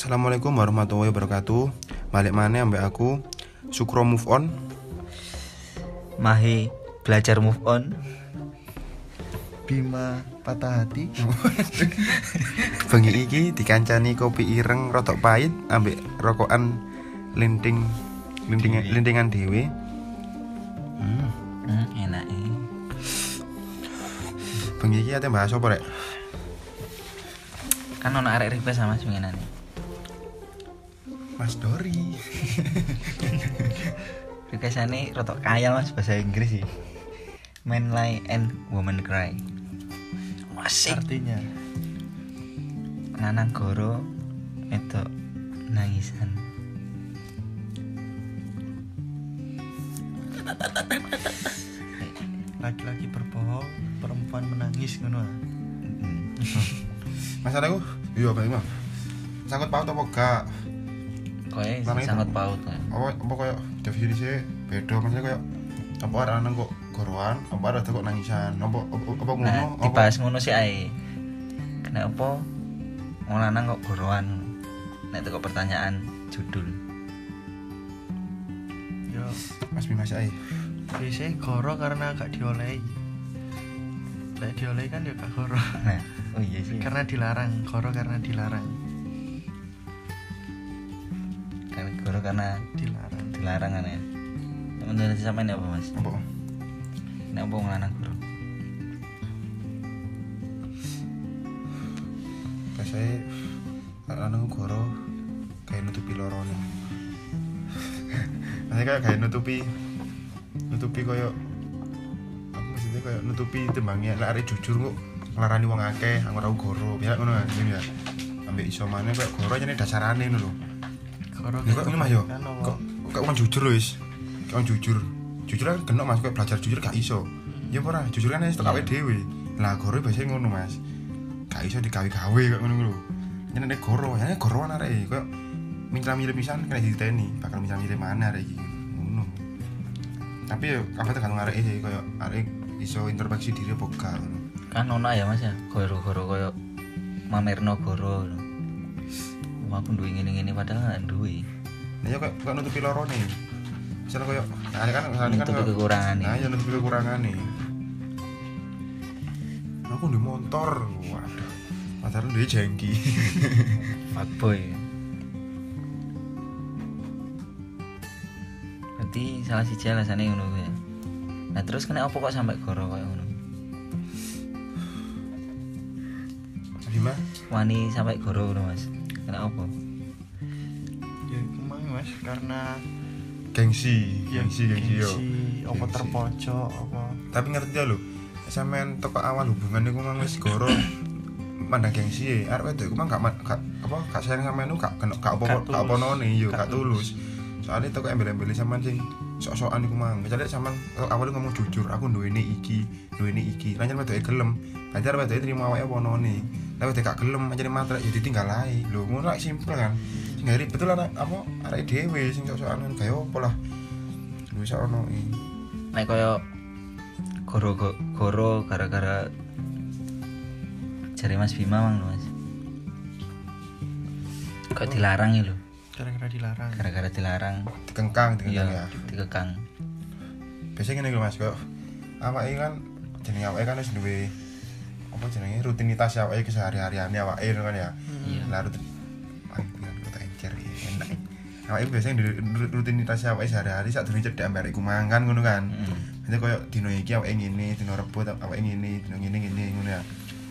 Assalamualaikum warahmatullahi wabarakatuh. Balik mana ambek aku Sukro move on. Mahe belajar move on Bima patah hati Bengi iki dikancani kopi ireng rotok pahit ambek rokokan linting linting lintingan dewe. Hmm. hmm, enak eh. Bengi iki ate bahas apa rek? kan ono arek request sama sebenarnya Mas Dori. requestane rotok kaya mas bahasa Inggris sih Men lie and woman cry Masih artinya lanang goro itu nangisan laki-laki berbohong perempuan menangis ngono ah. Mas aku iya Pak Imam. Sangkut paut apa gak? Itu. sangat paut koe. Apa apa koyo definisi sih beda maksudnya koyo apa ada anak kok goroan, apa ada kok nangisan, apa apa, ngono, Nah, apa dibahas ngono sih ae. Kenapa wong lanang kok goroan? Nek teko pertanyaan judul. yo Mas Bima sih ae. biasanya goro karena gak diolehi Lek diolehi kan ya gak goro Nah, oh iya sih. karena dilarang goro karena dilarang Karena dilarang dilarang kan ya. Menurut sampean apa Mas? Apa? Nek apa wong lanang goro? Biasanya anak goro kayak nutupi lorone. Maksudnya kayak kayak nutupi nutupi koyo apa maksudnya kayak nutupi tembangnya lek arek jujur kok nglarani wong akeh aku ora goro biar ngono kan ya ambek iso maneh kayak goro jane dasarane ngono lho Ya kok ini mas yo? kan kok kok wong jujur lho wis? Kok jujur? Jujur kan kena mas kok belajar jujur gak iso. Ya apa ora? Jujur kan wis tok awake dhewe. Lah goro biasanya ngono mas. Gak iso digawe-gawe kok ngono lho. Yen nek goro ya goroan arek kok minta mirip pisan kena diteni bakal minta mirip mana arek iki. Ngono. Tapi yo kabeh tergantung arek iki koyo arek iso introspeksi diri apa gak ngono. Kan ono ya Mas ya, goro-goro koyo mamerno goro. Wah, aku duwe ngene-ngene padahal gak duwe. Nah, ya kok kok nutupi lorone. Misalnya koyo nah ini kan misalnya kan Nutupi koyo- kekurangane. Nah, ya nutupi kekurangane. Aku di motor. Waduh. Padahal dia jengki. Fuckboy. Berarti salah siji alasane ngono kuwi ya. Nah, terus kena apa kok sampai goro koyo ngono? Bima, Wani sampai goro ngono, Mas. Kena apa? ya kemang mas karena gengsi, gengsi, gengsi yo. apa terpojok apa Tapi ngerti ya lho, sampean teko awal hubungan iku mang wis goro mandang gengsi ya. Arep wedok iku mang gak apa gak sayang sampean iku gak kena gak apa Gak apa none yo Gak tulus. Soalnya toko embel-embel sampean sing sok-sokan iku mang. Kecuali sampean kalau awalnya ngomong jujur, aku duweni iki, duweni iki. Lanjut wedoke gelem. Lanjut wedoke terima awake apa none. Wedok gak gelem anjane matre ya ditinggal ae. Lho ngono lak simpel kan. Sing gak ribet lah apa arek dhewe sing sok-sokan kan kaya apa lah. Lu iso ono iki. Nek koyo goro go- goro gara-gara jari Mas Bima mang lho, Mas. Kok dilarang ya lho? gara-gara dilarang Gara-gara dilarang. dikengkang dikengkang ya. Iya, dikekang. biasanya gini lho mas kok awake kan jenenge awake kan wis duwe apa jenenge? Rutinitas awake kesehari-hariane awake ngono kan ya? Iya. lah rutin kata encer ya enak awake biasanya rutinitas awake sehari-hari sak durunge cedhak ambek iku mangan ngono kan? Mm. Nanti koyo dino iki awake ngene dino rebo awake ngene dino ngene ngene ngono ya.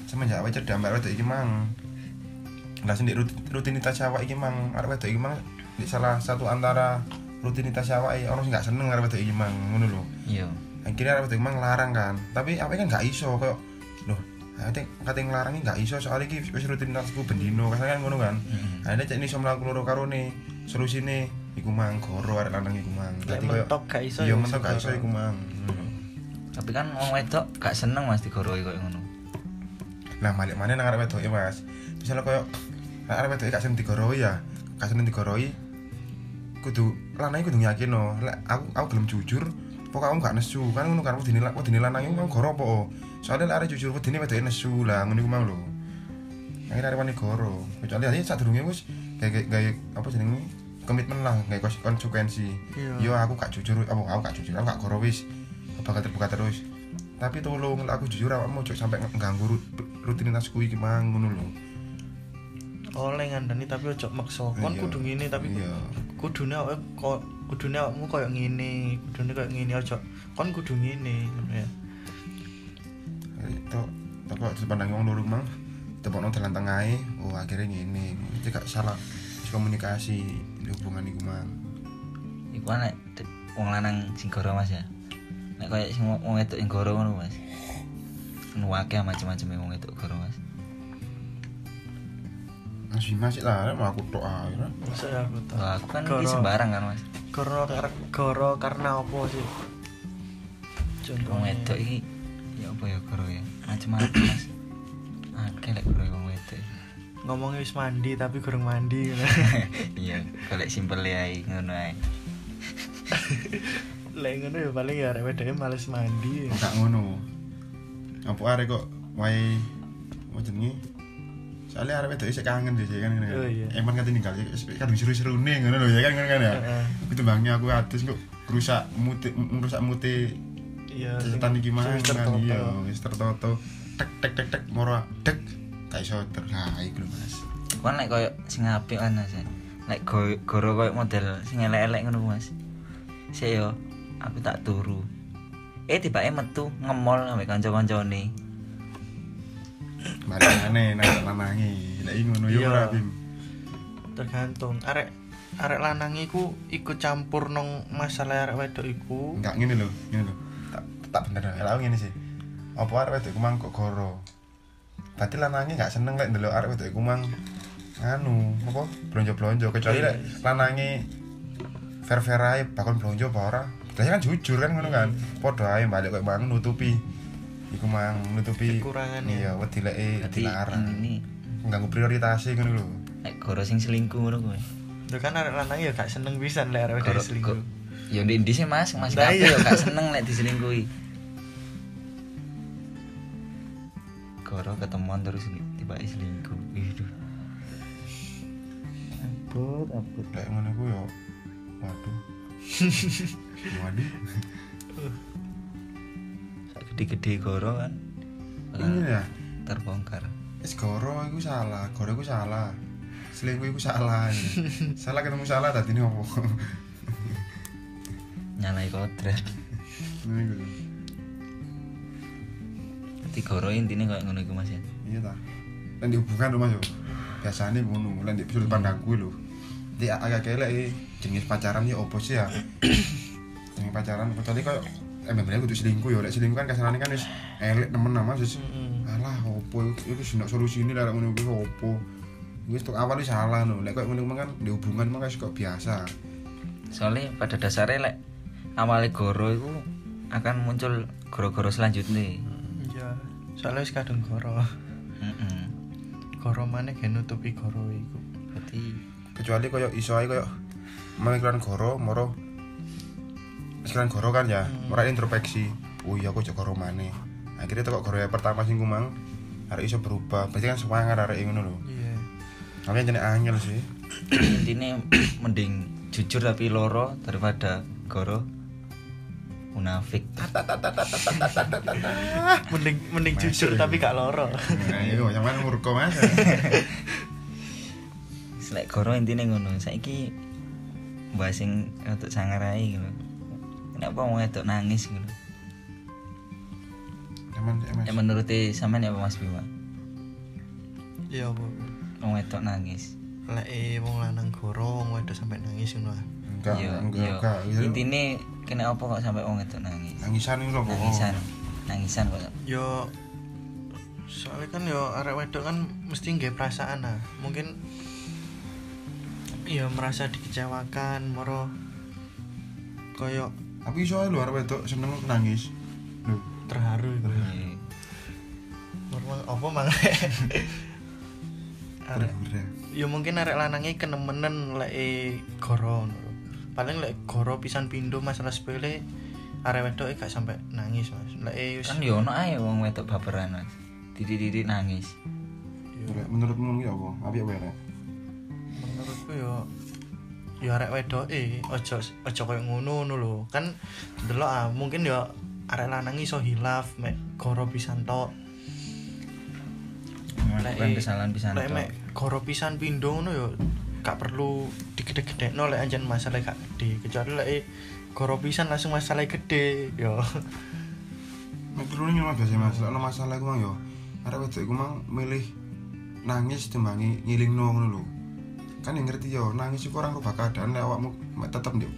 Semenjak awake cedhak ambek wedok iki mang. Lah sendiri rutinitas awake iki mang arep wedok iki mang di salah satu antara rutinitas awake orang sing gak seneng arep wedok iki mang ngono lho. Iya. akhirnya arep emang larang kan. Tapi apa kan gak iso kayak ate kate nglarangi gak iso soalnya iki wis rutinitasku bendino kasar kan ngono kan. Mm. akhirnya cek ini iso mlaku loro karo ne solusine iku mang goro arek lanang iku mang. Dadi koyo mentok gak iso iya ya mentok gak iso iku mang. Ngono. Tapi kan wong wedok gak seneng Mas digoroi koyo ngono. lah balik mana nang arek wedok mas. Misalnya koyo arek wedok gak seneng digoroi ya. Gak seneng digoroi kudu lanang kudu yakin no lek aku aku gelem jujur pokok kamu gak nesu. Kan ngono kan wedine wedine lanang iku goro apa soalnya arek jujur wedine wedoke nesu. Lah ngono iku mang lho. Akhirnya arep wani goro kecuali aja sadurunge wis kayak kayak apa jenenge komitmen lah kayak kons- konsekuensi. Iya. yo aku gak jujur apa aku gak jujur aku gak goro wis. Aku bakal terbuka terus. Tapi tolong aku jujur awakmu ojo sampai ngganggu rut- rutinitasku iki mang ngono lho. Oleh ngandani tapi ojo maksa. Kon Iya. kudu ngene tapi iya. kudune awake kok kudune awakmu koyo ngene kudune koyo ngene ojo. Kon kudu ngene ya itu tapi kok dipandang wong loro mang tepokno dalan tengahe oh akhirnya ngene itu gak salah komunikasi di hubungan iku mang Iku nek de- wong lanang sing goro Mas ya. Nek koyo sing wong wedok sing goro ngono Mas. Akeh macam-macam wong wedok goro Mas. masih masih lah mau aku tok ae lah. masa ya aku tau Wah, aku kan Goro. iki sembarang kan Mas. goro goro karena apa sih wedok iki ya apa ya goro ya. Macam-macam Mas. Akeh lek goro wong wedok. ngomongnya wis mandi tapi kurang mandi. Iya, golek simpel ae ngono ae. lek ngono ya paling ya arek wedoke males mandi gak ngono apa arek kok wae apa jenenge soalnya arek wedok isih kangen deh kan ngene Oh, iya. emang kan tinggal kan seru-seru nih ngono lho ya kan ngono kan ya itu bangnya aku atus kok rusak muti rusak muti iya kan tertoto. iya wis tertoto tek tek tek tek moro dek gak iso ter nah iku Mas Kan lek koyo sing apik Mas. Lek go- goro koyo model sing elek-elek ngono Mas. Sik yo aku tak turu. Eh tibake metu ngemol ambek kanca-kancane. aneh nang lanange lek ngono yo Iya. ora Bim tergantung arek arek lanang iku ikut campur nong masalah arek wedok iku enggak ngene lho ngene lho tak bener lho ngene sih apa arek wedok iku mang kok goro berarti lanange gak seneng lek ndelok arek wedok iku mang anu apa blonjo-blonjo kecuali lek lanange fair-fair ae bakal blonjo apa ora Lah kan jujur kan ngono kan. Padha ae balik koyo mang nutupi iku mang nutupi Kekurangannya. Iya, wedi lek Berarti dilarang. ini Mengganggu prioritasnya ngono lho. lek goro sing selingkuh ngono kuwi. Lho kan arek lanang ya gak seneng pisan lek arek wedok selingkuh. Ya ndi ndi sih Mas, Mas Lah kabeh iya. ya gak seneng lek diselingkuhi. Goro ketemuan terus tiba selingkuh. Waduh. Abot, abot. Lek ngono iku yo waduh. waduh. Gede-gede goro kan. Ini ya. terbongkar. Wis goro iku salah, goro iku salah. Selingkuh iku salah. salah ketemu salah tadi ini opo? Nyalai kodrat. Ngono iku. Dadi goro intine koyo ngono iku Mas ya. Iya ta. Lan di hubungan lho Mas yo. Biasane ngono, lan di sudut pandangku lho. Di agak kelek jenis pacaran ya opo sih ya? Jenis pacaran kecuali koyo eh bener kudu selingkuh lek selingkuh kan kasarane kan wis elek temen nama wis Heeh. alah opo iku iku sing solusi ini ngono iku opo. Wis tok awal wis salah lho. Lek koyo ngono kan di hubungan mah kok biasa. Soalnya pada dasarnya lek awalnya goro itu akan muncul goro-goro selanjutnya. Soalnya wis kadung goro. Heeh. Goro maneh gen nutupi goro iku. Berarti kecuali koyo iso ae koyo memikiran goro moro pikiran goro kan ya Hmm. ora introspeksi oh iya aku goro maneh akhirnya tuh kok goro yang pertama sing kumang arek iso berubah berarti kan semangat arek ngono lho Iya. makanya jenenge angel sih intinya mending jujur tapi loro daripada goro munafik. Mending mending jujur tapi gak loro. ayo yang mana murko mas Selek goro intinya ngono. Saiki bahas sing untuk sangarai gitu. Kenapa mau itu nangis gitu? Mas Ya menuruti sampean ya apa Mas Bima? Iya, Bu. Mau itu nangis. Lek eh, wong lanang goro wong wedok sampe nangis ngono. Enggak Iya, enggak iya. enggak Iya. Intine kena apa kok sampai wong itu nangis? nangisan itu loh kok Nangisan. Nangisan kok. Yo soalnya kan yo arek wedok kan mesti nggak perasaan ah. Mungkin ya merasa dikecewakan, moro koyo tapi lho arek wedok seneng nangis lho terharu gitu. Iya. Normal apa mang? arek ya mungkin arek lanangnya kenemenen lek eh, goro. Paling lek goro pisan pindo masalah sepele arek wedok gak sampai nangis mas lek eh, wis Kan yo ono ae wong wedok baperan. Mas. Titik-titik nangis. yo Lek menurutmu iki apa apik ya Rek? menurutku yo yo arek wedoke ojo ojo koyo ngono ngono lho kan delok ah mungkin yo arek lanang iso hilaf mek goro pisan tok melakukan kesalahan pisan lek tok. mek goro pisan pindho ngono yo gak perlu digede-gedekno lek anjen masalah gak gede kecuali lek goro pisan langsung masalah gede yo Nek turune ngono biasa Mas, lek ono masalah iku mang yo arek wedok iku mang milih nangis timbangi ngilingno ngono lho. Kan yang ngerti yo, nangis iku orang rubah keadaan lek awakmu tetep ndek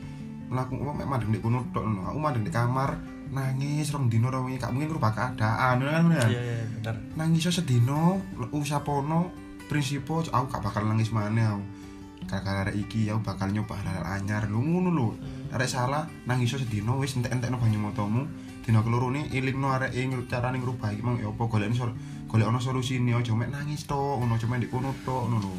mlaku apa mek mandeng ndek kono tok ngono. Aku mandeng di kamar nangis rong dino rong gak mungkin rubah keadaan ngono kan bener. iya iya bener Nangis sedino, usapono prinsipo aku gak bakal nangis maneh aku. Gara-gara iki aku bakal nyoba hal-hal anyar lho ngono lho. Arek salah nangis iso sedino wis entek-entekno banyu motomu. Dina keloro ni ilingno arek e carane ngrubah iki mang ya apa golekne sol golek ono solusine aja mek nangis tok ngono aja mek kono tok ngono lho.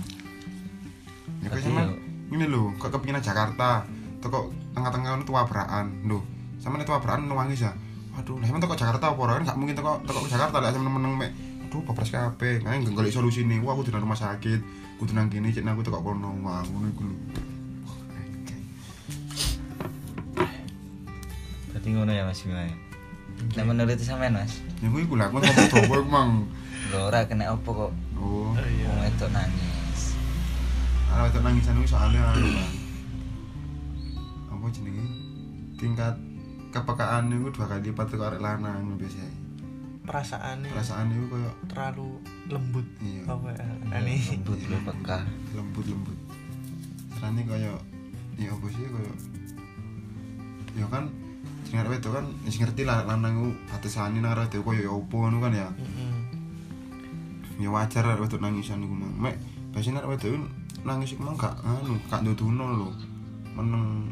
Ya kok sampean yo- ngene lho, kok kepingin Jakarta, teko tengah-tengah tua beraan. Lho, sampean tua beraan nangis ya. Waduh, lah emang teko Jakarta apa ora kan gak mungkin teko teko Jakarta lek sampean meneng mek aduh papres kabeh. Kan golek solusine. Wah, aku nang rumah sakit, kudu nang kene, cek aku teko kono. Wah, ngono iku lho. berarti ngono ya Mas Bima ya Nek menurut sampean Mas Ya kuwi iku lah, aku ngomong dopo iku mang. lho ora kena apa kok Oh, Oh, iya wong wedok nangis ana wedok nangisan kuwi soalnya anu Bang. Apa jenenge? Tingkat kepekaan itu dua kali lipat teko arek lanang biasa. Perasaannya Perasaan itu koyo terlalu lembut iya. apa ya? Iya, ini. lembut lu peka. lembut lembut. Rasanya kayak ya apa sih kayak ya kan sing arep wedok kan wis ngerti lah lanang ku batasane nang arep wedok koyo ya opo ngono kan ya. Mm-mm. ya wajar arep wedok nangisan iku mang. Mek biasanya arep iku nangis iku mang gak anu gak nduduno lho. Meneng.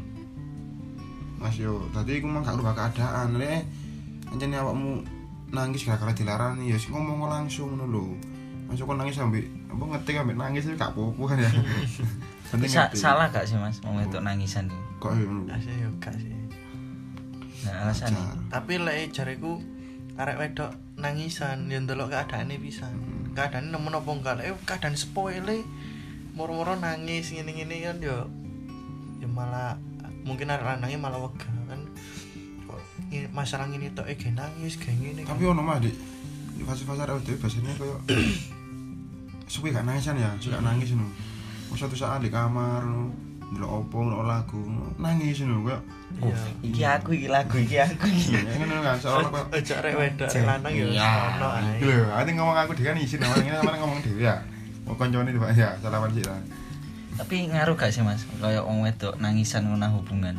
Mas yo tadi iku mang gak rubah keadaan. Lek anjene awakmu nangis gara-gara dilarang ya sing ngomong langsung lho. Masuk kok nangis sampe apa ngetik sampe nangis itu gak apa-apa kan ya. Penting Sa- salah gak sih Mas wong wedok nangisan iki kok ya ngono. Asli yo gak sih. Nah alasan tapi lek jariku arek wedok nangisan yang ndelok keadaane pisan. Keadaan nemen apa enggak? Lek keadaan sepele moro-moro nangis ngene-ngene kan yo ya malah mungkin arek lanangnya malah wega kan. ini- masalah ini tok eh nangis ge ngene Tapi ono mah di di fase-fase arek wedok biasanya koyo suwe gak nangisan ya, gak nangis. Kok suatu saat di kamar ngono, ndelok opo, ndelok lagu, nangis ngono koyo iya iki aku iki lagu iki aku iki ya ngono kan soalnya koyo ojo arek wedok lanang yo Iya. ono ae Lho, ati ngomong aku dhewe kan izin awalnya ini sama ngomong dhewe ya. Mau koncone Pak ya, salaman sih lah. tapi ngaruh gak sih Mas kayak wong wedok nangisan ngono nang hubungan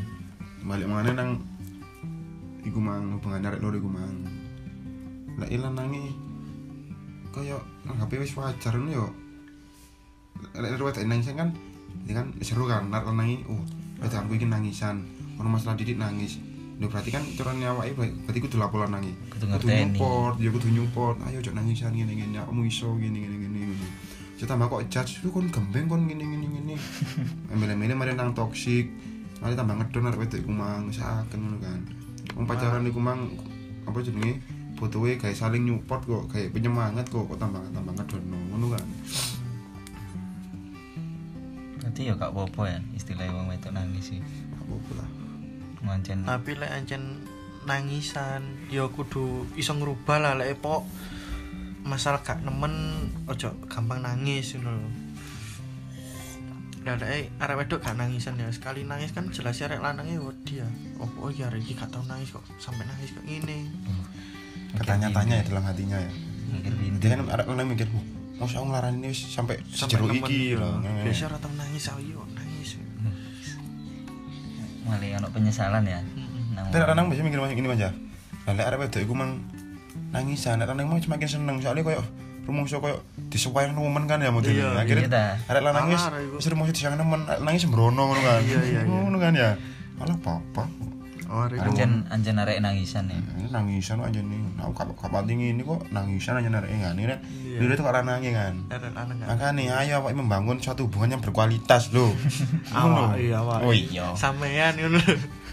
Balik mangane nang iku mang hubungan arek loro iku mang. Lah ilang nangi koyo anggape wis wajar ngono yo. Lek lek wedok nangis kan ini kan seru kan nek nangi oh wedok aku iki nangisan. Ono masalah didik nangis. Lho berarti kan turunnya awake berarti kudu laporan nangi. Kudu ngerteni. nyupport, ya kudu nyupport. Ayo cok nangisan ngene ngene, kamu iso ngene ngene ngene ngene. Cek tambah kok judge lu kon gembeng kon ngene ngene ngene. Mele-mele mari nang toksik. Mari tambah ngedon arek wedok iku mang saken ngono kan. Wong pacaran iku mang apa jenenge? Fotoe gawe saling nyupport kok, gawe penyemangat kok kok tambah tambah ngedon ngono kan. berarti ya gak apa-apa ya istilah wong wedok nangis sih Apa-apa lah. mancen tapi lek ancen nangisan yo kudu iso ngerubah lah lek pok masalah gak nemen ojo gampang nangis ngono lho Lah lek arek wedok gak nangisan ya sekali nangis kan jelas ya arek lanangnya wedi ya opo iki arek iki gak tau nangis kok sampai nangis kok ngene. Ketanya-tanya ya dalam hatinya ya. mikir pintu Dia kan arek lanang mikir, "Wah, masa aku nglarani wis sampai sejero iki ya. lho." biasa ora tau nangis aku yo nangis. Malah ono penyesalan ya. Nang Tapi lanang biasa mikir macam ini aja. Lah lek arek wedok iku mang nangisan, nek lanang mau semakin seneng soalnya koyo rumangsa koyo disesuaikan nemen kan ya model Iya, akhirnya iya. arek lanang wis wis rumangsa disayang nemen arek nangis sembrono ngono kan. Iya, iya, iya. ngono kan ya. Malah apa oh arek anjen anjen arek nangisan ya? Ini nangisan aja nih nah aku kapan tinggi ini kok nangisan aja narek kan. Ini Iya. dulu itu kok nangis kan. Arek gak makanya ayo apa membangun suatu hubungan yang berkualitas loh awak iya awak oh iya. Sampean ngono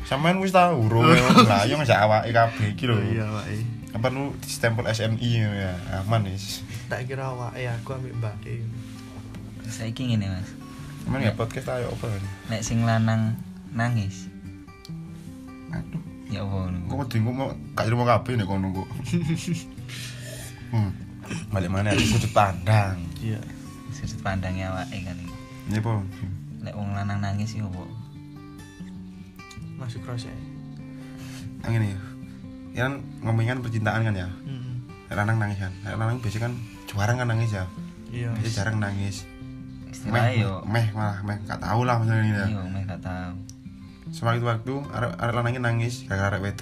sampean wis tau urung lah yo ngajak awake kabeh iki lho. Iya awak apa lu stempel SMI ya aman ya tak kira awake aku ambek Mbak E. Saiki ngene, Mas. emang ya podcast ayo apa kan Nek sing lanang nangis, aduh ya ngono. kok kok mau gak mau kabeh nek kono kok hmm balik mana ya sudut pandang Iya. Sudut pandangnya awake kan. iki. ini apa Nek wong lanang nangis iki apa? Masuk cross ya. yang ini ya kan ngomongin kan percintaan kan ya. Nek lanang nangis kan Nek lanang biasanya kan jarang kan nangis ya Iya. biasanya jarang nangis meh yo. meh malah meh gak tahu lah misalnya ini ya Iya, mek gak tau. sewaktu waktu arek arek lanangnya nangis gara-gara arek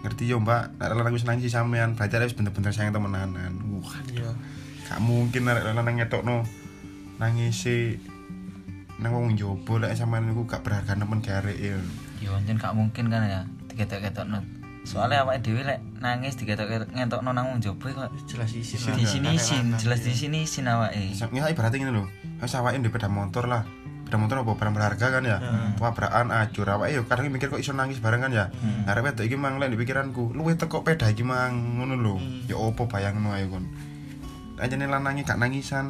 ngerti yo mbak arek lanang wis nangis sampean berarti arek bener-bener sayang temenanan wah Iya. gak mungkin arek lanang ngetokno nangis sih nang wong jobo lek sampean niku gak berharga nemen ge arek ya Yo anjen gak mungkin kan ya. Diketok-ketokno. Soalnya awake dhewe lek nangis diketok-ngetokno nang wong jopo kok Jelas isin di sini isin, jelas di sini isin awake. ya ibaratnya gini loh wis awake ndek sepeda motor lah. Sepeda motor apa barang berharga kan ya? Hmm. tabrakan ajur. Awake yo kadang mikir kok iso nangis bareng kan ya? Hmm. arek wedok iki mang lek di pikiranku luwih teko peda iki mang ngono lho. Hmm. ya opo bayangno ae kon. Ajane lanange gak nangisan.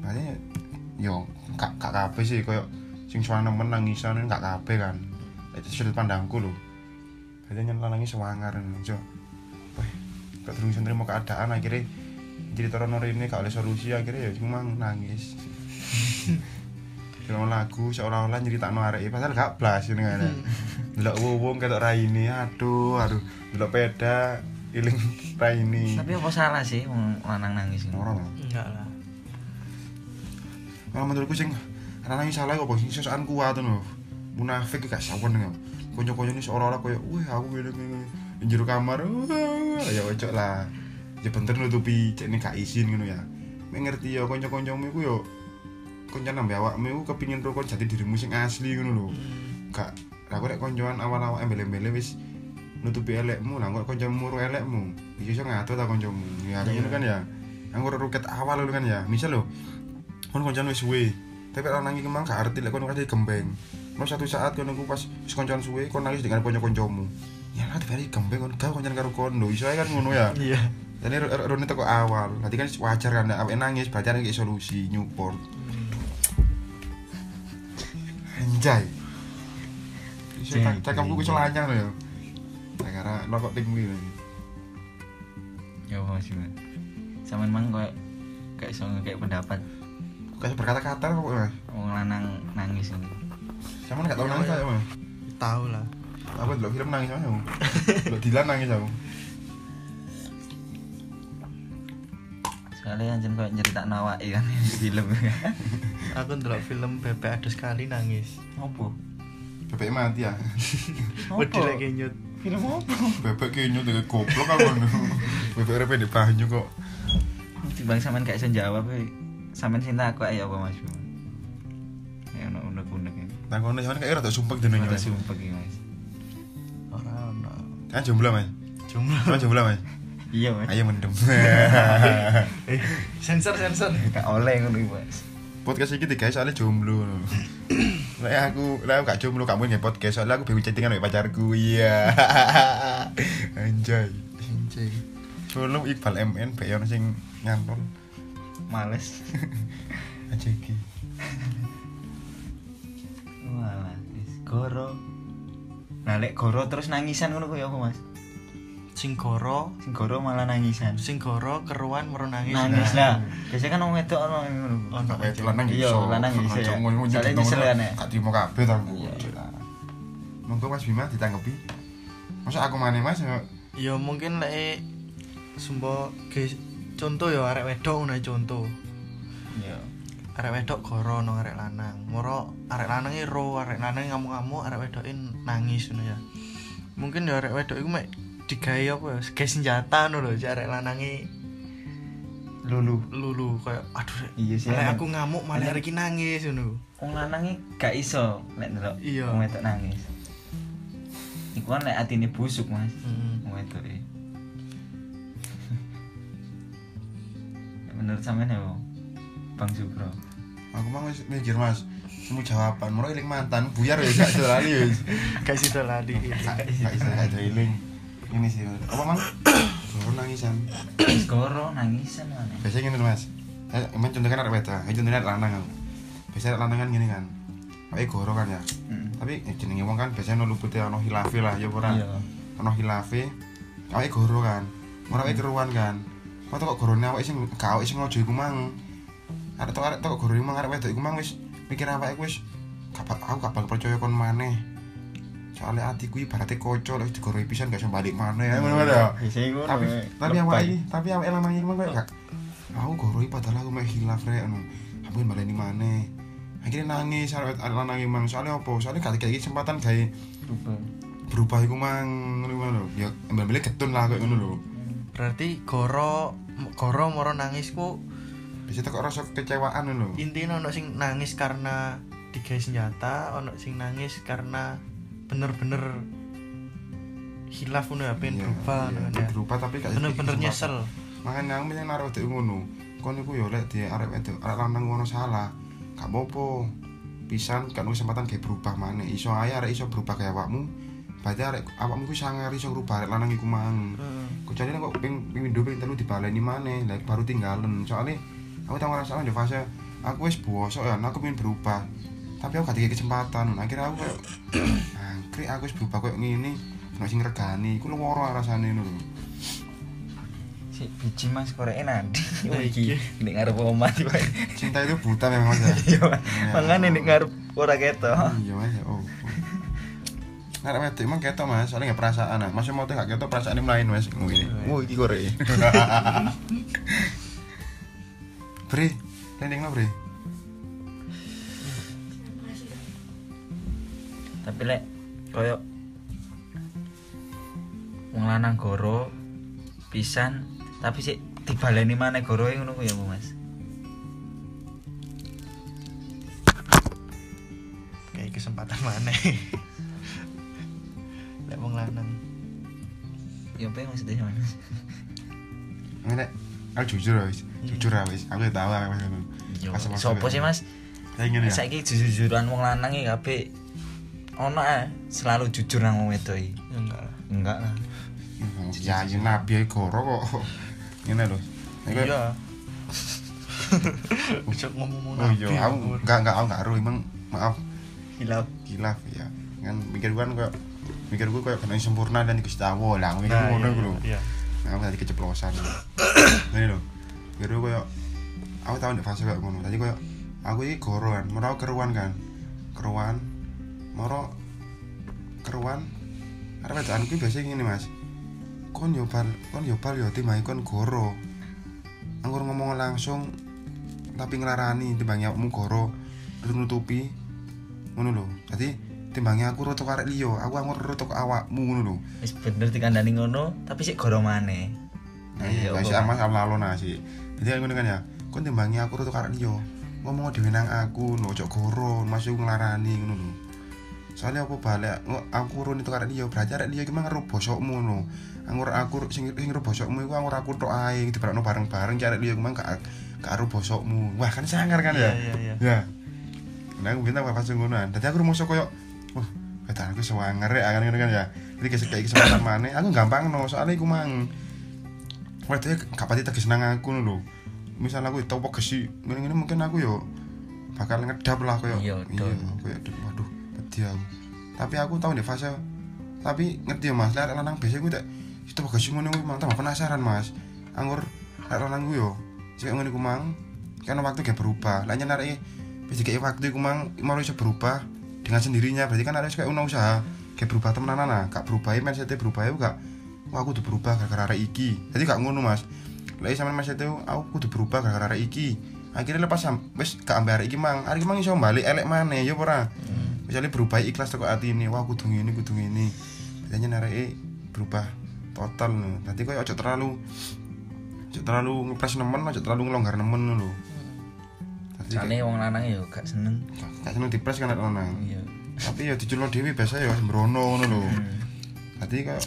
Makanya yo gak gak kabeh sih koyo sing suara nemen nangisan gak kabeh kan. Itu sudut pandangku lho nyen lanange sewangar jo wah gak terus nrimo keadaan akhirnya jadi torono ini gak oleh solusi akhirnya ya cuma nangis Film lagu seolah-olah nyeritakno arek padahal gak blas ini kan. Delok wong ketok raine, aduh, aduh. Delok peda iling raine. Tapi apa salah sih wong lanang nangis ini? Ora. Enggak lah. Kalau menurutku sing lanang salah kok sing sesakan kuat ngono. Munafik gak sawen ngono. Konco-konco ini seolah-olah koyo, wah aku ngene-ngene. Ing jero kamar, wah, ya ojo lah. Ya bener nutupi cek ini gak izin ngono ya. Mek ngerti ya konco-koncomu iku yo konco nambah awakmu iku kepingin rokok jati dirimu sing asli ngono lho. Gak aku rek koncoan awal-awal embel-embele wis nutupi elekmu lah kok kancamu ro elekmu. Iso ngatur ta kancamu. Ya kayak ngono kan ya. Anggo ruket awal lho kan ya. Misal lho kon koncoan wis suwe. Tapi ora nangis kemang gak arti lek kon kasih gembeng. Mau satu saat kon aku pas wis koncoan suwe kon nangis dengan kanca-kancamu. Ya lah dibari gembeng kon gak koncoan karo kon lho. Iso ae kan ngono ya. Iya. Jadi rone teko awal. Nanti kan wajar kan awake nangis berarti ada solusi nyupport. Anjay. Cakapku lanyang lho ya. Gara-gara lokok tinggi lagi. Ya apa sih, Mas? Saman mang kayak kayak iso kayak pendapat Kayak berkata-kata kok Mas. wong lanang nangis ini. Sama gak tau nangis saya Mas. Tahu lah. Aku delok film nangis aja. Delok Dilan nangis aku. Soalnya anjen kayak cerita nawake kan di film. Aku ndelok film Bebek ada sekali nangis. Apa? Bebek mati ya. Wedi lek kenyut. Film apa? Bebek kayaknya dengan goblok aku. Bebek repe di banyu kok. Timbang sampean gak iso jawab e. Sampean cinta aku ayo apa Mas? Ya ono unek-unek ini. Tangkone sampean kayak rada sumpek jenenge. Rada sumpek iki, Mas. Ora ono. Kan jomblo Mas. Jumlah. Mas jomblo Mas. Iya, Mas. Ayo mendem. Eh, sensor sensor. Gak oleh ngono iki, Mas. podcast iki digawe soalnya jomblo. Lek aku, lek aku gak jomblo kamu nge podcast soalnya aku bingung chattingan sama pacarku. Iya. Anjay. Anjay. Solo Iqbal MN bae ono sing nyantol. Males. Anjay iki. Wis goro. Nah, lek goro terus nangisan ngono kuwi apa, Mas? Sing goro, Sing goro malah nangisan. sing goro keruan meru nangis. Nangis lah. Biasanya kan wong wedok ono ngono. Ono aja. lanang Iya, iso. lanang iso ya. Soalnya gitu, nyesel kan ya. Gak terima kabeh ta. Iya. Monggo Mas Bima ditanggapi. Masa aku maneh Mas ya mungkin lek sumbo ge contoh ya arek wedok ngono contoh. Iya. Arek wedok goro nang arek lanang. Moro arek lanang ro, arek lanang ngamuk-ngamuk, arek wedokin nangis ngono ya. Mungkin ya arek wedok iku mek digawe apa ya? Gawe senjata ngono lho, arek lanange Lulu. lulu kayak aduh Iya sih, aku ngamuk malah arek iki nangis ngono. Wong lanang gak iso lek ndelok Iya. wong wedok nangis. Iku kan lek atine busuk, Mas. Wong wedok e. Menurut sampean ya, Bang? Sugro. aku mau wis mikir Mas. Semu jawaban, moro eling mantan. Buyar ya gak lali ya. Gak gak iso gak iso eling. ini sih apa mang? Goro nangisan. Goro nangisan mana biasanya gini mas. Eh emang contohnya kan ada beta eh contohnya ada lanang kan biasanya ada lanang kan gini kan. Pakai goro kan ya. Mm. tapi eh, jenenge wong kan biasanya no lupute ono hilafe lah ya ora? Iya. Ono hilafe. Awake goro kan. Ora awake keruan kan. Kok kok gorone awake sing gak awake sing lojo iku mang arek tok arek tok iku mang arek wedok iku mang wis mikir awake wis bak- aku bakal percaya kon maneh. Soalnya atiku ibaratnya kocok lek digoroi pisan gak iso balik maneh. Ya Biasanya ngono. tapi eh. tapi awake iki tapi awake lanang iki mang koyo gak? Aku goroi padahal aku mek hilaf rek anu aku baleni maneh. Akhirnya nangis arek lanang iki mang. Soalnya apa? Soalnya gak dikei kesempatan Lupa. berubah. iku mang ngono lho. Ya mbak ketun lah kayak ngono lho. Berarti goro goro moro nangis ku bisa tekok rasa kekecewaan lho. Intinya ono sing nangis karena digawe senjata ono sing nangis karena bener-bener hilaf ngono ya pengen Iya, berubah iya, ya. berubah tapi gak bener-bener nyesel. Makanya aku pengen naruh wedok ngono. Kon iku yo lek di arek wedok arek lanang ngono salah. Gak apa-apa. Pisan kan kesempatan kayak berubah maneh. Iso ae arek iso berubah kayak awakmu. Berarti arek awakmu ku sangar iso ngrubah arek lanang iku mang. Heeh. kecuali kok ping ping window ping telu dibaleni maneh lek baru tinggalan. Soalnya aku tau ngerasa di fase aku wis bosok ya aku pengen berubah tapi aku gak dikei kesempatan akhirnya aku kayak angkrik aku wis berubah kayak ngene nek sing regani iku loro rasane ngono lho Si biji mas korek nanti. Nah, Iki nek ngarep omah cinta itu buta memang mas ya Iya. Mangane nek ngarep ora ketok. iya mas ya oh ada wedok emang ketok mas, soalnya nggak perasaan ah. Mas mau tuh gak ketok perasaan ini lain mas. Oh ini, iki korek. Bre, landing lo bre. Tapi lek koyo wong lanang goro pisan tapi sik dibaleni maneh goroe ngono ku ya Bu, Mas. kayak kesempatan mana lek wong lanang Ya apa yang maksudnya Mas? Ini nek, aku jujur wis, jujur wis. Aku ya tahu ah, Pas- pas- sopo sih Mas? Ya. Saiki jujur-jujuran wong lanang iki kabeh ono ah selalu jujur nang wong wedok iki. ya enggak lah Enggak lah. Ya, ya nabi goro kok. Ini lho. Ini kayak- iya bisa ngomong Oh iya, aku enggak enggak aku enggak aruh emang maaf Hilaf. hilaf ya. Kan mikir gua kan kayak mikir gua kayak kena sempurna dan Gusti Allah lah. Mikir ngono iya, iku lho. iya. Aku tadi keceplosan. Ini lho. Gua kayak aku tahu di fase kayak ngono. Tadi kayak aku iki goro kan, moro aku keruan kan. Keruan. Moro keruan. Arep wedokan kuwi biasa ngene, Mas. Kon yo bal, kon yo bal yo timbangi kon goro. Anggur ngomong langsung tapi ngelarani timbangnya awakmu goro terus nutupi ngono lho. Jadi timbangnya aku roto karek liya, aku anggur roto ke awakmu ngono lho. Wis bener dikandani ngono, tapi sik goro maneh. Nah, Iya, iya, masih Mas? amas alon sih. Jadi kan ngono kan ya. Kon timbangi aku roto karek liya. Ngomong dhewe nang aku, no ojo goro, masih nglarani ngono lho. Soalnya apa balik, aku runi itu karek liya, berarti arek liya ki mang ngeru bosokmu no. Anggur aku sing sing ngeru bosokmu iku anggur aku tok ae diberakno bareng-bareng arek liya ki mang gak gak aru bosokmu. Wah, kan sangar kan ya. iya iya iya Ya. Nah, aku bintang pas ngonoan. Dadi aku rumoso koyo wah, kata aku sewanger ya kan ngono kan ya. Jadi kayak kayak kesempatan maneh, aku gampang no, soalnya iku mang Waduh, gak pati tegas nang aku lho. Misal aku tau pegesi, ngene-ngene mungkin aku yo bakal ngedap lah koyo. Iya, dong. koyo aduh, waduh, pedih aku. Tapi aku tau di fase tapi ngerti ya Mas, lek lanang biasa gue tak itu pegesi ngono mang tambah penasaran Mas. Anggur lek lanang gue yo sik ngene ku mang kan waktu gak berubah. Lah nyenarek bisa kayak waktu iku mang mau iso berubah dengan sendirinya. Berarti kan harus kayak una usaha kayak berubah temenan nah gak berubah ya mindsetnya berubah ya gak wah aku udah berubah gara-gara iki. Jadi gak ngono mas. Lagi sama mindsetnya aku udah berubah gara-gara iki. Akhirnya lepas wes gak ambil arek iki mang. Arek iki mang iso balik elek mana ya ora? Misalnya berubah ikhlas teko hati ini wah kudu ngene kudu ngene. Biasanya arek berubah total nanti kok ojo terlalu ojo terlalu ngepres nemen ojo terlalu ngelonggar nemen lho Soalnya wong lanang ya gak seneng. gak seneng dipres kan lanang Iya. tapi ya diculno dhewe biasa ya sembrono ngono lho Hmm. Jadi kayak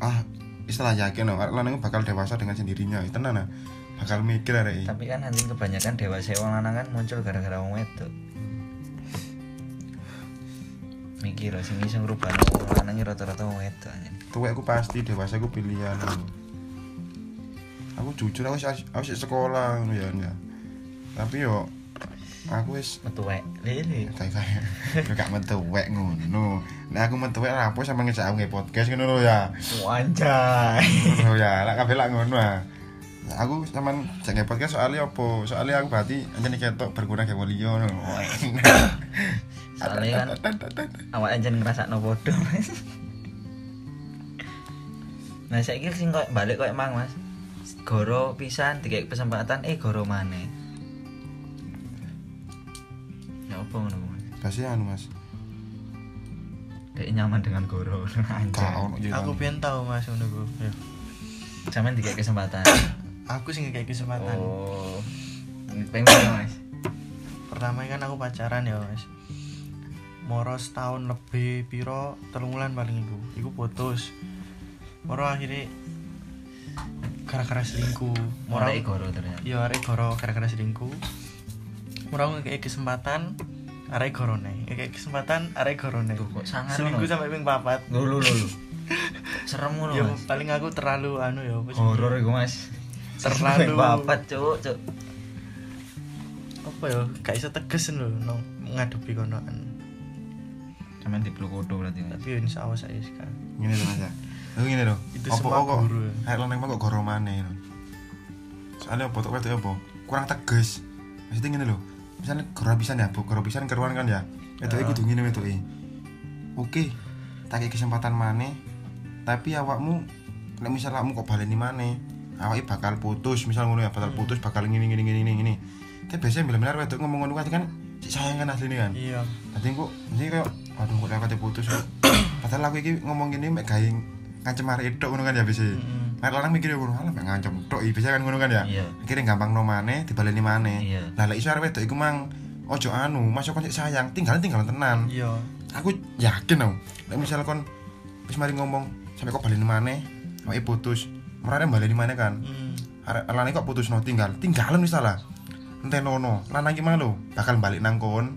ah istilah yakin loh, lanang bakal dewasa dengan sendirinya. Tenan ah. Bakal mikir arek. Tapi kan anjing kebanyakan dewasa wong lanang kan muncul gara-gara wong wedok. mikir sing iso ngrubah wong lanang rata-rata wong wedok anjing. tuwek aku pasti dewasa aku pilihan aku jujur aku sih aku sekolah ngono ya ya tapi yo aku wis metu wek lele kayak kayak gak metuwek ngono. Nek aku metuwek apa sama ngejak aku podcast ngono lho ya. Anjay. Ngono ya. Lak kabeh lak ngono ah. Aku sampean jek nge podcast soalnya apa? Soalnya aku berarti anjene ketok berkurang kayak liya ngono soalnya kan awak anjen ngrasakno podo Mas. nah saiki sing koyo balik koyo emang Mas. Goro pisan dikek kesempatan eh goro maneh ya apa ngono Mas? Pasti anu mas. Dek nyaman dengan ono jadi aku pengen tahu mas ngono ku. Ya. Sampean kesempatan? Aku sih kayak kesempatan. Oh. Pengen Mas? Pertama kan aku pacaran ya mas. Moro setahun lebih piro? Telung wulan paling iku iku putus. Moro akhirnya gara-gara selingkuh. Moro goro ternyata. Iya arek goro gara-gara selingkuh murau kayak kesempatan arek korone kayak kesempatan arek korone Duh, kok seminggu sampai minggu papat. Lu lu lu serem lu ya paling aku terlalu anu ya horor gue mas. Terlalu papat cuk. Cuk. Apa ya? Kayak bisa tegas lo no, ngadepi konoan. Cuman di Blukodo berarti tapi ya, insya Allah saya sekarang. Gini loh aja ya. aku gini loh itu opo semua guru ya. kayak lo nembak kok goromane soalnya opo tuh apa? Kurang tegas maksudnya gini loh misalnya goro pisan ya pisan keruan kan ya. Wedok Ah. kudu ngene wedok oke tak kesempatan maneh. Tapi awakmu nek misal awakmu kok baleni maneh awake bakal putus. Misal ngono ya bakal Hmm. putus bakal ngene ngene ngene ngene. Tapi biasanya bener-bener wedok ngomong ngono kan kan sayang kan asline kan. Iya. Nanti kok mesti kayak aduh kok lewat putus. Padahal aku iki ngomong gini mek gawe ngancem arek tok ngono kan ya bisa. Nek lanang mikir ngono, alah mek ngancem tok iki bisa kan ngono kan ya. Iya. Gampang no maneh dibaleni maneh. Iya. Lah lek iso arek wedok iku mang ojo anu, masuk kon sik sayang, tinggal tinggal tenan. iya Aku yakin tau. Nek misal kon wis mari ngomong sampai kok baleni maneh, awake putus. Merane baleni maneh kan. Mm. Lanang kok putus no tinggal, tinggalan wis salah. Entenono, lanang iki mang lho bakal balik nang kon.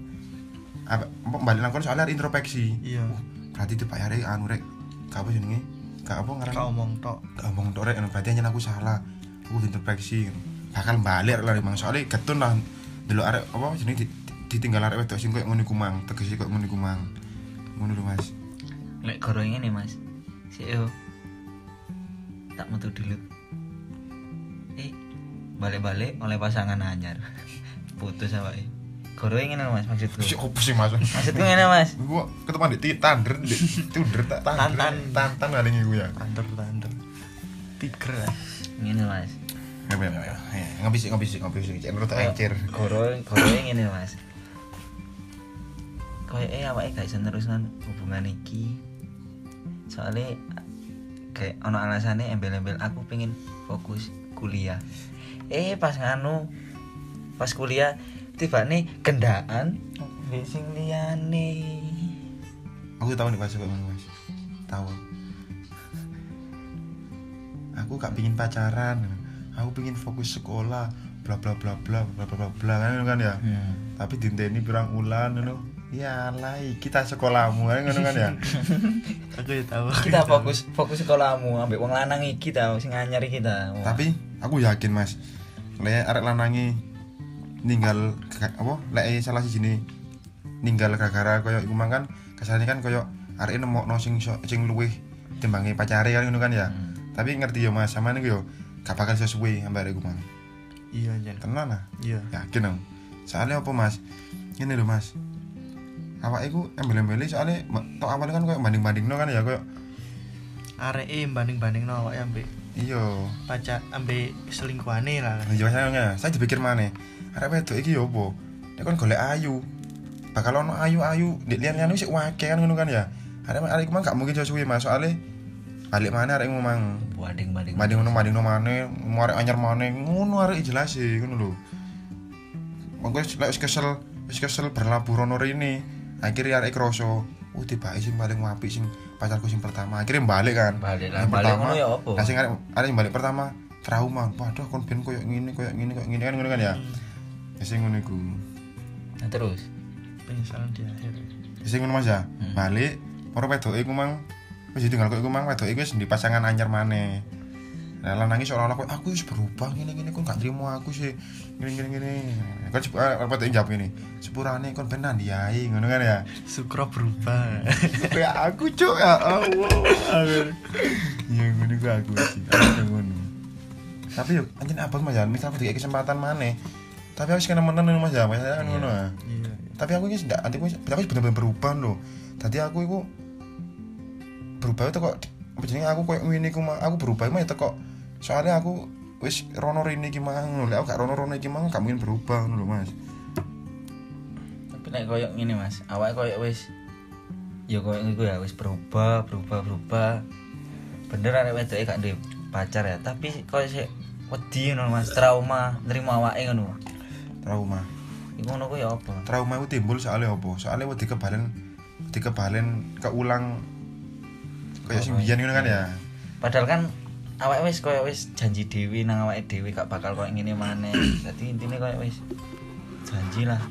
Apa balik nang kon soalnya arek introspeksi. iya berarti itu pak Yare anu rek apa jenenge gak apa ngaran kau omong tok. Gak omong tok rek. Berarti hanya aku salah. Aku diinterpreksi bakal balik lah memang soalnya getun lah. Dulu arek apa jenenge di- ditinggal arek wedok sing koyo ngono iku mang. Tegese koyo ngono iku mang. Ngono lho Mas. Lek goro ngene Mas. Sik yo tak metu dulu eh balik-balik oleh pasangan anyar. Putus awake goro lho, Mas. Maksudku. Sik opo sih Mas? Maksudku ngene Mas. Gua ketemu di tander di tunder tak tander Tantan. tantan kali iku ya. Tander tander tiger lah ngene Mas. Ya ngopi sih ngopi sih ngopi sih cek menurut Kayak encir goro goro ngene Mas. Kayak eh awake gak iso nerusno hubungan iki. Soalnya kayak ono alasannya embel-embel aku pengen fokus kuliah. Eh pas nganu pas kuliah tiba nih gendaan di sing liyane. Aku tahu nih pas kok ngono Mas. Tahu aku. Gak pingin pacaran. Aku pingin fokus sekolah bla bla bla bla bla bla bla bla kan kan ya? Hmm. tapi dinteni pirang ulan ngono. Ya lah kita sekolahmu kan ngono kan ya? Aku ya tahu. Kita fokus fokus sekolahmu ambek wong lanang iki ta sing anyar iki ta tapi aku yakin mas. Lek arek lanangi ninggal apa lek salah siji nih ninggal gara-gara koyo iku mang kan kasarane kan koyo arek nemokno sing sing luwih timbangi pacare kan ngono kan ya. Hmm. tapi ngerti yo mas sama niku yo gak bakal ambek arek iku mang. Iya jan tenan ah. Iya. Yakin dong soalnya apa mas? Ini loh mas. Awak iku embel-embeli soalnya tok awalnya kan koyo banding-banding kan ya koyo arek e banding banding no awake ambek iya. pacar ambek selingkuhane lah. Iya saya saya dipikir mana arek wedok iki yo apa? Nek kon golek ayu. Bakal ono ayu-ayu ndek liyan-liyan wis wake kan ngono kan ya. Arek arek iku mah gak mungkin suwe mas. Soalnya balik mana arek ngomong banding banding banding ngono banding mana mau arek anyar mana ngono arek jelas sih ngono lho. Monggo lek wis kesel wis kesel berlabuh rono rene akhirnya arek kroso oh tiba sing paling apik sing pacarku sing pertama. Akhirnya balik kan. Balik lah Yang balik pertama, ya apa? Nah, sing arek arek balik pertama trauma. Waduh, kon ben koyo ngene, koyo ngene, koyo ngene kan ngono kan ya. Hmm. Ya sing ngono iku. nah terus penyesalan di akhir Wis ngono Mas ya. Hmm. Balik ora wedoke iku mang wis ditinggal kok iku mang wedoke iku wis di pasangan anyar maneh. Lah lanange seolah-olah kok aku wis berubah ngene-ngene kok gak trimo aku sih. Ngene-ngene ngene. Kan sep- eh, apa tuh jawab ini. Sepurane kon ben nandi ae ngono kan ya. Sukro berubah Kayak aku cuk ya Allah. Ya ngono ku aku sih. Aku ngono. Tapi yo anjen abang Mas ya, misal aku dikasih kesempatan maneh. Tapi aku wis kena menen Mas ya, ya kan ngono ah. iya tapi aku ini tidak nanti aku aku benar-benar berubah loh. Tadi aku itu berubah itu kok apa jenenge aku koyo ngene iku aku berubah mah itu kok. Soalnya aku wis rono rene iki mang lho Lek aku gak rono rono iki mang gak mungkin berubah ngono lho Mas. Tapi nek koyo ngene Mas awake koyo wis ya koyo iku ya wis berubah berubah berubah. Bener arek wedoke gak duwe pacar ya tapi koyo sik wedi ngono Mas trauma nerima awake ngono trauma. Iku ngono ya apa? Trauma itu timbul soalnya apa? Soalnya wedi kebalen wedi kebalen keulang kayak sing Oh, biyen ngono kan ya? Padahal kan awake wis koyo wis janji dewi nang awake dewi gak bakal koyo ngene maneh. Dadi intine koyo wis janji lah.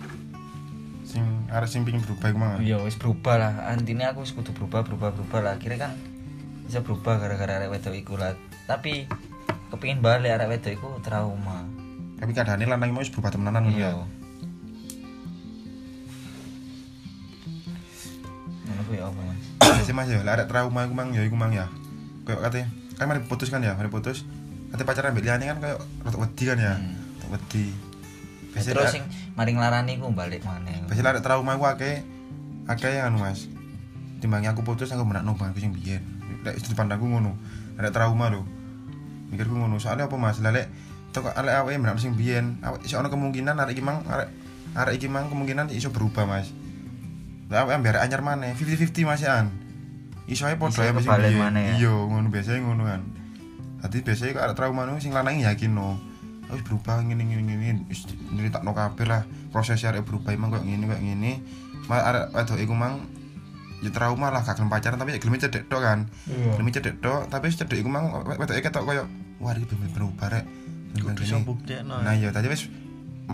Sing arek sing pengin berubah iku mang iya wis berubah lah. Intine aku wis kudu berubah berubah berubah lah. Akhirnya kan bisa berubah gara-gara arek wedok iku lah. Tapi kepingin balik arek wedok iku trauma tapi kadane lanang mau wis berubah temenan ngono ya iya ngono ya apa mas Biasa mas ya, lah ada trauma iku mang ya iku mang ya. Kayak katanya, kan mari putus kan ya, mari putus. Katanya pacaran mbek liyane kan kayak rotok wedi kan ya. Hmm. Rotok wedi. Ya, Biasa terus sing maring larani ku balik maneh biasa lah ada trauma iku akeh akeh yang anu Mas. Timbangnya aku putus aku menakno bang aku sing biyen. Lek sudut pandangku ngono. Ada trauma lho. Mikirku ngono. Soalnya apa Mas? Lek tok arek awake menakno sing biyen, awake iso ana kemungkinan arek iki mang arek arek iki mang kemungkinan iso berubah Mas. Lah awake ambil arek anyar maneh, 50-50 Mas ya. Iso ae padha ae sing biyen. ya. Iya, ngono biasanya ngono kan. Dadi biasanya kok arek trauma nu sing lanang yakin no. Wis berubah ngene ngene ngene wis nyeritakno kabeh lah proses arek berubah emang koyo ngene koyo ngene. Mal arek wedok iku mang ya trauma lah gak gelem pacaran tapi ya gelem cedek tok kan. iya Gelem cedek tok tapi cedek iku mang wedoke ketok koyo wah iki bener berubah rek. Kudu buktekno Nah iya tadi wis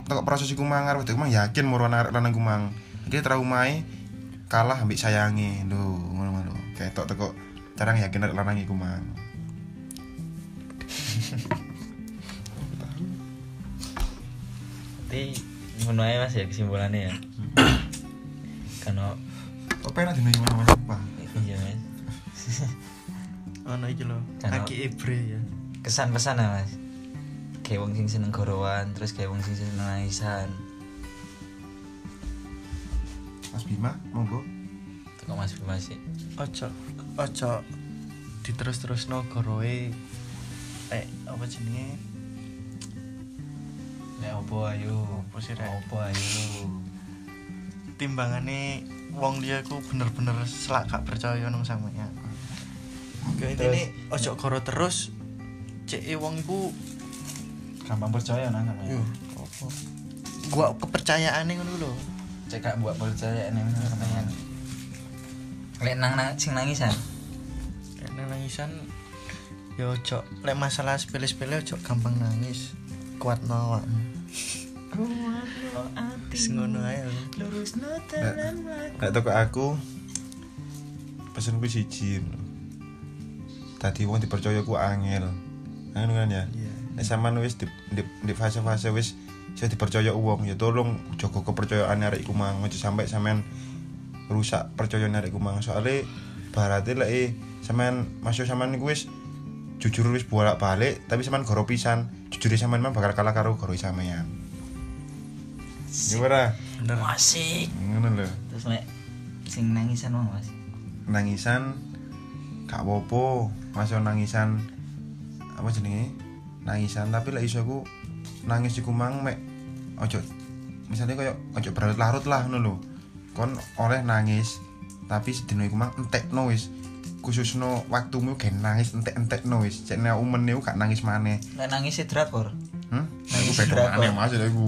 tok proses iku mang arep wedok iku mang yakin moro arek lanang iku mang. Iki traumae kalah ambek sayange lho ngono lho. Ketok teko cara yakin arek lanang iku mang. Tapi ngono ae Mas ya kesimpulannya ya. Karena Kok penak dino iki mas apa? iya Mas. ono iki lho kaki ebre ya Kesan-kesan ya Mas. Kayak wong sing seneng gorowan, terus kayak wong sing seneng nangisan. Mas Bima, monggo. Teko Mas Bima sih. ojo ojo diterus-terusno goroe eh apa jenenge Nek opo ayo? Opo sih, Rek? Opo ayo? timbangane wong dia ku bener-bener selak gak percaya nang sampeyan. Kayak Terus- intine ojo goro terus cek e wong iku Gampang percaya nang sama. yo apa gua kepercayaane ngono lho. Cek gak buat percaya nih sampean. Lek nang nang sing nangisan. Kayak nang nangisan yo ojo lek masalah sepele-sepele ojo gampang nangis. Kuat no. Wis ngono ae. lho. Lurus no Nek toko aku pesenku siji. Tadi wong dipercaya ku angel. Nah, Ngono kan ya. Iya. Nek sampean wis di, di, di fase-fase wis saya dipercaya uang ya tolong jaga kepercayaan arek iku mang aja sampai sampean rusak percayaan arek iku mang soalnya barate lek eh, sampean masuk sampean iku wis jujur wis bolak-balik tapi sampean goro pisan jujur sampean mah bakal kalah karo goro sampean Gimana? Bener. Asik. Ngono lho. Terus nek sing nangisan mau Mas. nangisan gak apa-apa masuk nangisan apa jenenge nangisan tapi lek iso aku nangis iku mang mek ojo misalnya kayak ojo berlarut-larut lah ngono lho. Kon oleh nangis tapi sedino iku mang entekno wis. Khususno waktumu gen nangis entek-entekno wis. Cek nek umen iku gak nangis maneh. Nek nangis e drakor. hmm? Nangis aku beda drakor. maneh mas. Iku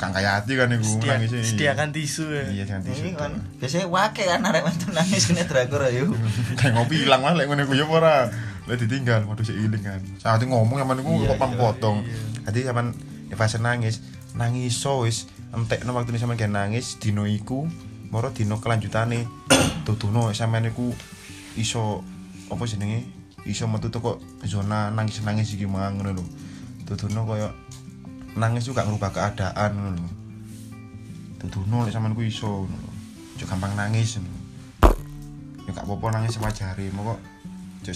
kang kaya hati kan iku Sedia, nangis sediakan tisu ya. iya jangan tisu kan biasanya wake kan arek mantu nangis kena drakor ayo. kayak ngopi hilang mas lek ngene ku ya apa ora lek ditinggal waduh sik iling kan. Saat ngomong sama niku Iya, kok pang iya, potong iya. dadi di fase nangis nangis so wis entekno waktu sampean kayak nangis dino iku moro dino kelanjutane. Tutuno sampean iku iso apa jenenge? Iso metu teko zona nangis-nangis iki mang ngono lho. Tutuno koyo nangis juga ngerubah keadaan ngono lho. Tutuno lek sampean ku iso ngono gampang nangis ya gak apa-apa nangis sewajare moko ojo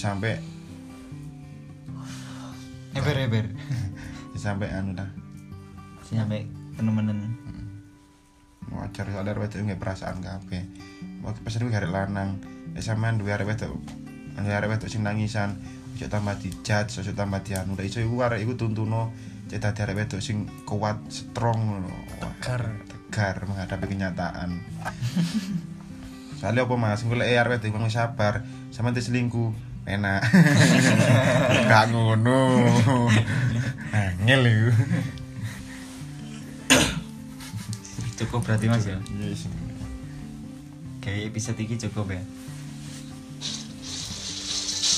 sampe Eber-eber. ya sampe anu dah. Sampai temen-temen. Wajar soalnya arek wedok nggak perasaan kabeh. Waktu pas itu arek lanang ya sampean duwe arek wedok. Arek wedok sing nangisan ojo tambah dijat ojo tambah dianu. Lek iso iku arek iku tuntuno cek dadi arek wedok sing kuat strong tegar. tegar menghadapi kenyataan. Soalnya apa mas? Gue arek wedok iku sabar. Sampean teh enak gak ngono angel iku cukup berarti Mas ya. yes Kayak episode iki cukup ya.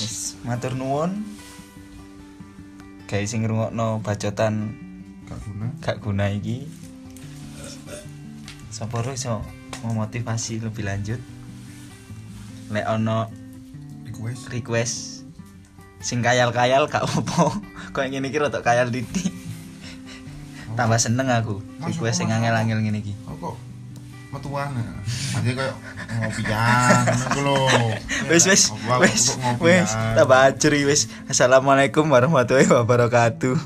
Wis, matur nuwun. Kayak sing ngrungokno bacotan gak guna gak guna iki. Sapa iso memotivasi lebih lanjut. Lek ono request request sing kayal-kayal gak apa Kok ngene iki rada kayal titik. Tambah seneng aku. Masuk, Request sing masuk. angel-angel ngene iki. Oh kok metuan? Nanti kayak ngopian ngono lho. Wis wis Aku- aku wis tambah ajri wis. Assalamualaikum warahmatullahi wabarakatuh.